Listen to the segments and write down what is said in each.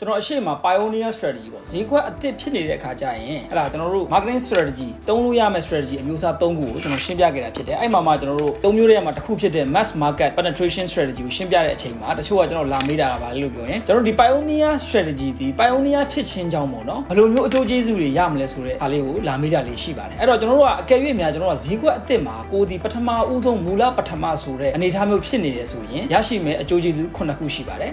ကျွန်တော်အရှိမ pioneer strategy ပေါ့ဈေးကွက်အသစ်ဖြစ်နေတဲ့အခါကျရင်ဟဲ့လားကျွန်တော်တို့ marketing strategy သုံးလို့ရမယ့် strategy အမျိုးအစား၃ခုကိုကျွန်တော်ရှင်းပြခဲ့တာဖြစ်တယ်အဲ့မှာမှကျွန်တော်တို့၃မျိုးတည်းမှာတစ်ခုဖြစ်တဲ့ mass market penetration strategy ကိုရှင်းပြတဲ့အချိန်မှာတချို့ကကျွန်တော်လာမေးတာကဘာလဲလို့ပြောရင်ကျွန်တော်ဒီ pioneer strategy ဒီ pioneer ဖြစ်ခြင်းကြောင့်ပေါ့နော်ဘယ်လိုမျိုးအကျိုးကျေးဇူးတွေရမလဲဆိုတဲ့အားလေးကိုလာမေးတာလေးရှိပါတယ်အဲ့တော့ကျွန်တော်တို့ကအကယ်၍များကျွန်တော်တို့ကဈေးကွက်အသစ်မှာကိုဒီပထမဦးဆုံးမူလပထမဆိုတဲ့အနေအထားမျိုးဖြစ်နေတယ်ဆိုရင်ရရှိမယ့်အကျိုးကျေးဇူး9ခုရှိပါတယ်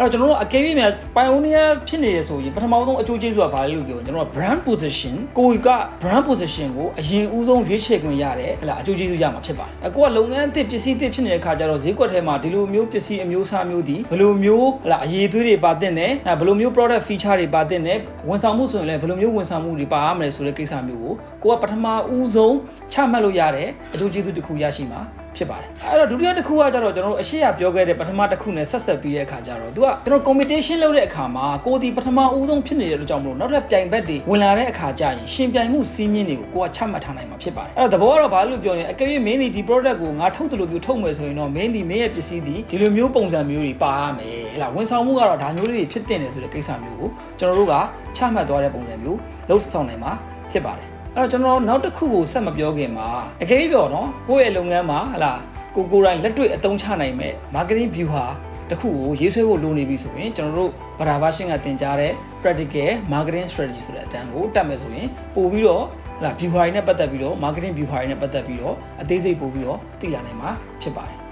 တော့ကျွန်တော်တို့အကယ်၍များ pioneer ဖြစ်နေရဆိုရင်ပထမဆုံးအကျိုးကျေးဇူးကဘာလဲလို့ပြောရင်ကျွန်တော်တို့ brand position ကိုက brand position ကိုအရင်ဦးဆုံးရွေးချယ်ခွင့်ရတယ်ဟဲ့လားအကျိုးကျေးဇူးရမှာဖြစ်ပါတယ်အကိုကလုပ်ငန်းအသစ်ပစ္စည်းအသစ်ဖြစ်နေတဲ့အခါကျတော့ဈေးကွက်ထဲမှာဒီလိုမျိုးပစ္စည်းအမျိုးအစားမျိုးဒီဘယ်လိုမျိုးဟဲ့လားအရေးသွေးတွေပါတဲ့နဲ့ဘယ်လိုမျိုး product feature တွေပါတဲ့နဲ့ဝန်ဆောင်မှုဆိုရင်လည်းဘယ်လိုမျိုးဝန်ဆောင်မှုတွေပါရမလဲဆိုတဲ့ကိစ္စမျိုးကိုကိုကပထမဦးဆုံးချမှတ်လို့ရတဲ့အကျိုးကျေးဇူးတစ်ခုရရှိမှာဖြစ်ပါတယ်အဲ့တော့ဒုတိယတစ်ခုကကျတော့ကျွန်တော်တို့အရှိရပြောခဲ့တဲ့ပထမတစ်ခုနဲ့ဆက်ဆက်ပြီးတဲ့အခါကျတော့သူကကျွန်တော် competition လုပ်တဲ့အခါမှာကိုဒီပထမဦးဆုံးဖြစ်နေတဲ့အတွက်ကြောင့်မလို့နောက်ထပ်ပြိုင်ဘက်တွေဝင်လာတဲ့အခါကျရင်ရှင်ပြိုင်မှုစီးမြင့်တွေကိုကိုကချမှတ်ထားနိုင်မှာဖြစ်ပါတယ်အဲ့တော့သဘောကတော့ဘာလို့ပြောရင်အကယ်၍မင်းဒီဒီ product ကိုငါထုတ်တယ်လို့ပြောထုတ်မယ်ဆိုရင်တော့မင်းဒီမင်းရဲ့ပစ္စည်းဒီဒီလိုမျိုးပုံစံမျိုးတွေပါရမယ်ဟဲ့လားဝန်ဆောင်မှုကတော့ဒါမျိုးလေးတွေဖြစ်တင်တယ်ဆိုတဲ့ကိစ္စမျိုးကိုကျွန်တော်တို့ကချမှတ်သွားတဲ့ပုံစံမျိုးလှုပ်ဆောင်နိုင်မှာဖြစ်ပါတယ် အဲ့တော့ကျွန်တော်နောက်တစ်ခုကိုဆက်မပြောခင်မှာအကယ်၍ပြောတော့ကိုယ့်ရဲ့လုပ်ငန်းမှာဟလာကိုကိုယ်တိုင်လက်တွေ့အသုံးချနိုင်မဲ့ marketing view ဟာတခုကိုရေးဆွဲဖို့လိုနေပြီဆိုရင်ကျွန်တော်တို့ဗဒါဘာရှင်းကသင်ကြားတဲ့ practical marketing strategy ဆိုတဲ့အတန်းကိုတက်မယ်ဆိုရင်ပို့ပြီးတော့ဟလာ view ဟာတွေနဲ့ပတ်သက်ပြီးတော့ marketing view ဟာတွေနဲ့ပတ်သက်ပြီးတော့အသေးစိတ်ပို့ပြီးတော့သိလာနိုင်မှာဖြစ်ပါတယ်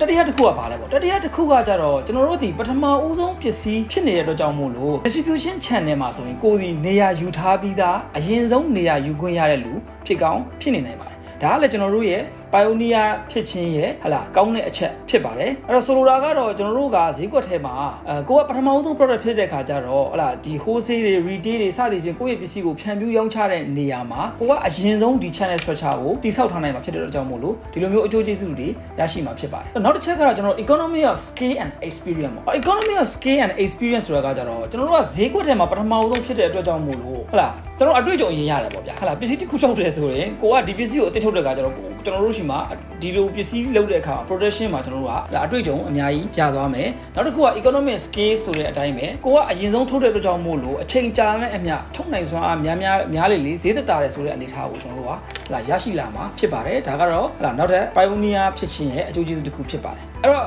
တတိယတစ်ခုကဘာလဲပေါ့တတိယတစ်ခုကကြတော့ကျွန်တော်တို့ဒီပထမဦးဆုံးပစ္စည်းဖြစ်နေတဲ့အတွက်ကြောင့်မို့လို့ distribution channel မှာဆိုရင်ကိုယ်ဒီနေရာယူထားပြီးသားအရင်ဆုံးနေရာယူခွင့်ရတဲ့လူဖြစ်ကောင်းဖြစ်နေနိုင်ပါတယ် ဒါကလည်းကျွန်တော်တို့ရဲ့ pioneer ဖြစ်ခြင်းရဲ့ဟလာကောင်းတဲ့အချက်ဖြစ်ပါတယ်အဲ့တော့ဆိုလိုတာကတော့ကျွန်တော်တို့ကဈေးကွက်ထဲမှာအဲကိုကပထမဆုံး product ဖြစ်တဲ့ခါကျတော့ဟလာဒီ wholesale တွေ retail တွေစသည်ဖြင့်ကိုယ့်ရဲ့ပစ္စည်းကိုဖြန့်ဖြူးရောင်းချတဲ့နေရာမှာကိုကအရင်ဆုံးဒီ channel structure ကိုတိစောက်ထားနိုင်မှာဖြစ်တဲ့အတွက်ကြောင့်မို့လို့ဒီလိုမျိုးအကျိုးကျေးဇူးတွေရရှိမှာဖြစ်ပါတယ်နောက်တစ်ချက်ကတော့ကျွန်တော် economy of scale and experience ပေါ့ economy of scale and experience ဆိုတာကကြတော့ကျွန်တော်တို့ကဈေးကွက်ထဲမှာပထမဆုံးဖြစ်တဲ့အတွက်ကြောင့်မို့လို့ဟလာကျွန်တော်အတွေ့အကြုံအရင်ရတယ်ပေါ့ဗျာဟလာပစ္စည်းတစ်ခုထုတ်တယ်ဆိုရင်ကိုကဒီပစ္စည်းကိုအသစ်ထုတ်တဲ့ခါကျတော့ကျွန်တော်တို့ရှိမှာဒီလိုပစ္စည်းလုပ်တဲ့အခါ production မှာကျွန်တော်တို့ကအတွေ့အကြုံအများကြီးရသွားမယ်နောက်တစ်ခုက economic scale ဆိုတဲ့အတိုင်းပဲကိုကအရင်ဆုံးထုတ်တဲ့အတွက်ကြောင့်မို့လို့အချိန်ကြာတဲ့အမျှထုတ်နိုင်စွမ်းအားများများများလေလေဈေးသက်သာတယ်ဆိုတဲ့အနေအထားကိုကျွန်တော်တို့ကဟလာရရှိလာမှာဖြစ်ပါတယ်ဒါကတော့ဟလာနောက်ထပ် pioneer ဖြစ်ခြင်းရဲ့အကျိုးကျေးဇူးတစ်ခုဖြစ်ပါတယ်အဲ့တော့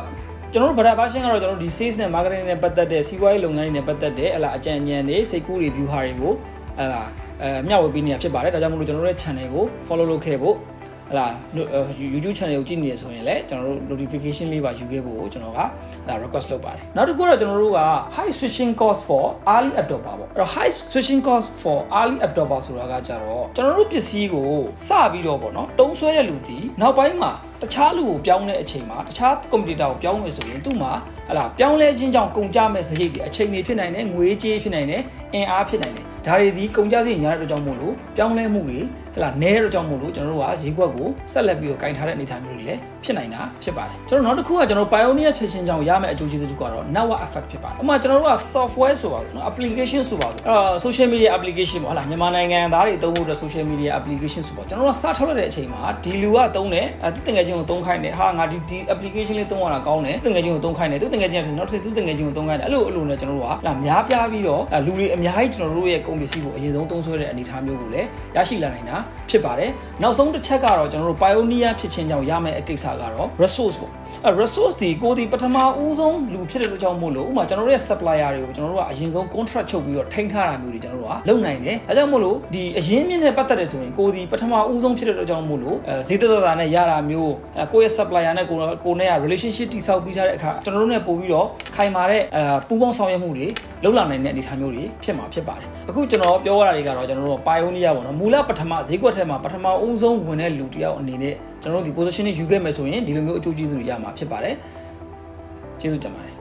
ကျွန်တော်တို့ဗဒါဘာရှင်းကတော့ကျွန်တော်တို့ဒီ sales နဲ့ marketing နဲ့ပတ်သက်တဲ့စီးပွားရေးလုပ်ငန်းတွေနဲ့ပတ်သက်တဲ့ဟလာအကြံဉာဏ်တွေစိတ်ကူး review ဟာတွေကို ဟလာအဲမျှဝေပေးနေတာဖြစ်ပါတယ်ဒါကြောင့်မို့လို့ကျွန်တော်တို့ရဲ့ channel ကို follow လုပ်ခဲ့ဖို့ဟလာ YouTube channel ကိုကြည့်နေရဆိုရင်လည်းကျွန်တော်တို့ notification လေးပါယူခဲ့ဖို့ကျွန်တော်ကဟလာ request လုပ်ပါတယ်နောက်တစ်ခုတော့ကျွန်တော်တို့က high switching cost for early adopter ပေါ့အဲ့တော့ high switching cost for early adopter ဆိုတာကကြတော့ကျွန်တော်တို့ပစ္စည်းကိုစပြီးတော့ပေါ့နော်တုံးဆွဲတဲ့လူတီနောက်ပိုင်းမှာတခြားလူကိုပြောင်းတဲ့အချိန်မှာတခြား computer ကိုပြောင်းမယ်ဆိုရင်သူ့မှာဟလာပြောင်းလဲခြင်းကြောင့်ကုန်ကြမဲ့စရိတ်တွေအချိန်တွေဖြစ်နိုင်တယ်ငွေကြေးဖြစ်နိုင်တယ်အင်အားဖြစ်နိုင်တယ် ဒါတွေဒီကုန်ကြစရိတ်များတဲ့အတွက်ကြောင့်မို့လို့ပြောင်းလဲမှုတွေ အဲ့ဒါနဲတော့ကြောင့်မို့လို့ကျွန်တော်တို့ကဈေးကွက်ကိုဆက်လက်ပြီးတော့ကင်ထားတဲ့အနေအထားမျိုးတွေလည်းဖြစ်နိုင်တာဖြစ်ပါတယ်ကျွန်တော်နောက်တစ်ခုကကျွန်တော် pioneer ဖြစ်ခြင်းကြောင့်ရမယ့်အကျိုးကျေးဇူးကတော့ network effect ဖြစ်ပါတယ်ဥပမာကျွန်တော်တို့က software ဆိုပါဘူးနော် application ဆိုပါဘူးအဲ့တော့ social media application ပေါ့ဟလာမြန်မာနိုင်ငံသားတွေသုံးဖို့အတွက် social media application ဆိုပါကျွန်တော်တို့ကစထောက်လိုက်တဲ့အချိန်မှာဒီလူကသုံးတယ်သူတငယ်ချင်းကိုသုံးခိုင်းတယ်ဟာငါဒီဒီ application လေးသုံးရတာကောင်းတယ်သူတငယ်ချင်းကိုသုံးခိုင်းတယ်သူတငယ်ချင်းကနောက်တစ်သူတငယ်ချင်းကိုသုံးခိုင်းတယ်အဲ့လိုအဲ့လိုနဲ့ကျွန်တော်တို့ကဟလာများပြားပြီးတော့လူတွေအများကြီးကျွန်တော်တို့ရဲ့ကုန်ပစ္စည်းကိုအရင်ဆုံးသုံးဆွဲတဲ့အနေအထားမျိုးကိုလည်းရရှိလာနိုင်တာဖြစ်ပါတယ်နောက်ဆုံးတစ်ချက်ကတော့ကျွန်တော်တို့ pioneer ဖြစ်ခြင်းကြောင့်ရမယ့်အကိစ္စကတော့ resource ပေါ့အဲ resource ဒီကိုဒီပထမဦးဆုံးလူဖြစ်တဲ့လူကြောင့်မို့လို့ဥပမာကျွန်တော်တို့ရဲ့ supplier တွေကိုကျွန်တော်တို့ကအရင်ဆုံး contract ချုပ်ပြီးတော့ထိန်းထားတာမျိုးတွေကျွန်တော်တို့ကလုပ်နိုင်တယ်အဲကြောင့်မို့လို့ဒီအရင်းမြစ်နဲ့ပတ်သက်တဲ့ဆိုရင်ကိုဒီပထမဦးဆုံးဖြစ်တဲ့လူကြောင့်မို့လို့အဲဈေးသက်သာနဲ့ရတာမျိုးအဲကိုယ့်ရဲ့ supplier နဲ့ကိုကိုနဲ့က relationship တည်ဆောက်ပြီးထားတဲ့အခါကျွန်တော်တို့နဲ့ပို့ပြီးတော့ခိုင်မာတဲ့အဲပူးပေါင်းဆောင်ရွက်မှုတွေလုပ်လာနိုင်တဲ့အနေအထားမျိုးတွေဖြစ်မှာဖြစ်ပါတယ်အခုကျွန်တော်ပြောရတာတွေကတော့ကျွန်တော်တို့ pioneer ပေါ့နော်မူလပထမဈေးကွက်ထဲမှာပထမဦးဆုံးဝင်တဲ့လူတယောက်အနေနဲ့ ကျွန်တော်တို့ဒီ position တွေယူခဲ့မယ်ဆိုရင်ဒီလိုမျိုးအကျိုးကျေးဇူးတွေရမှာဖြစ်ပါတယ်ကျေးဇူးတင်ပါတယ်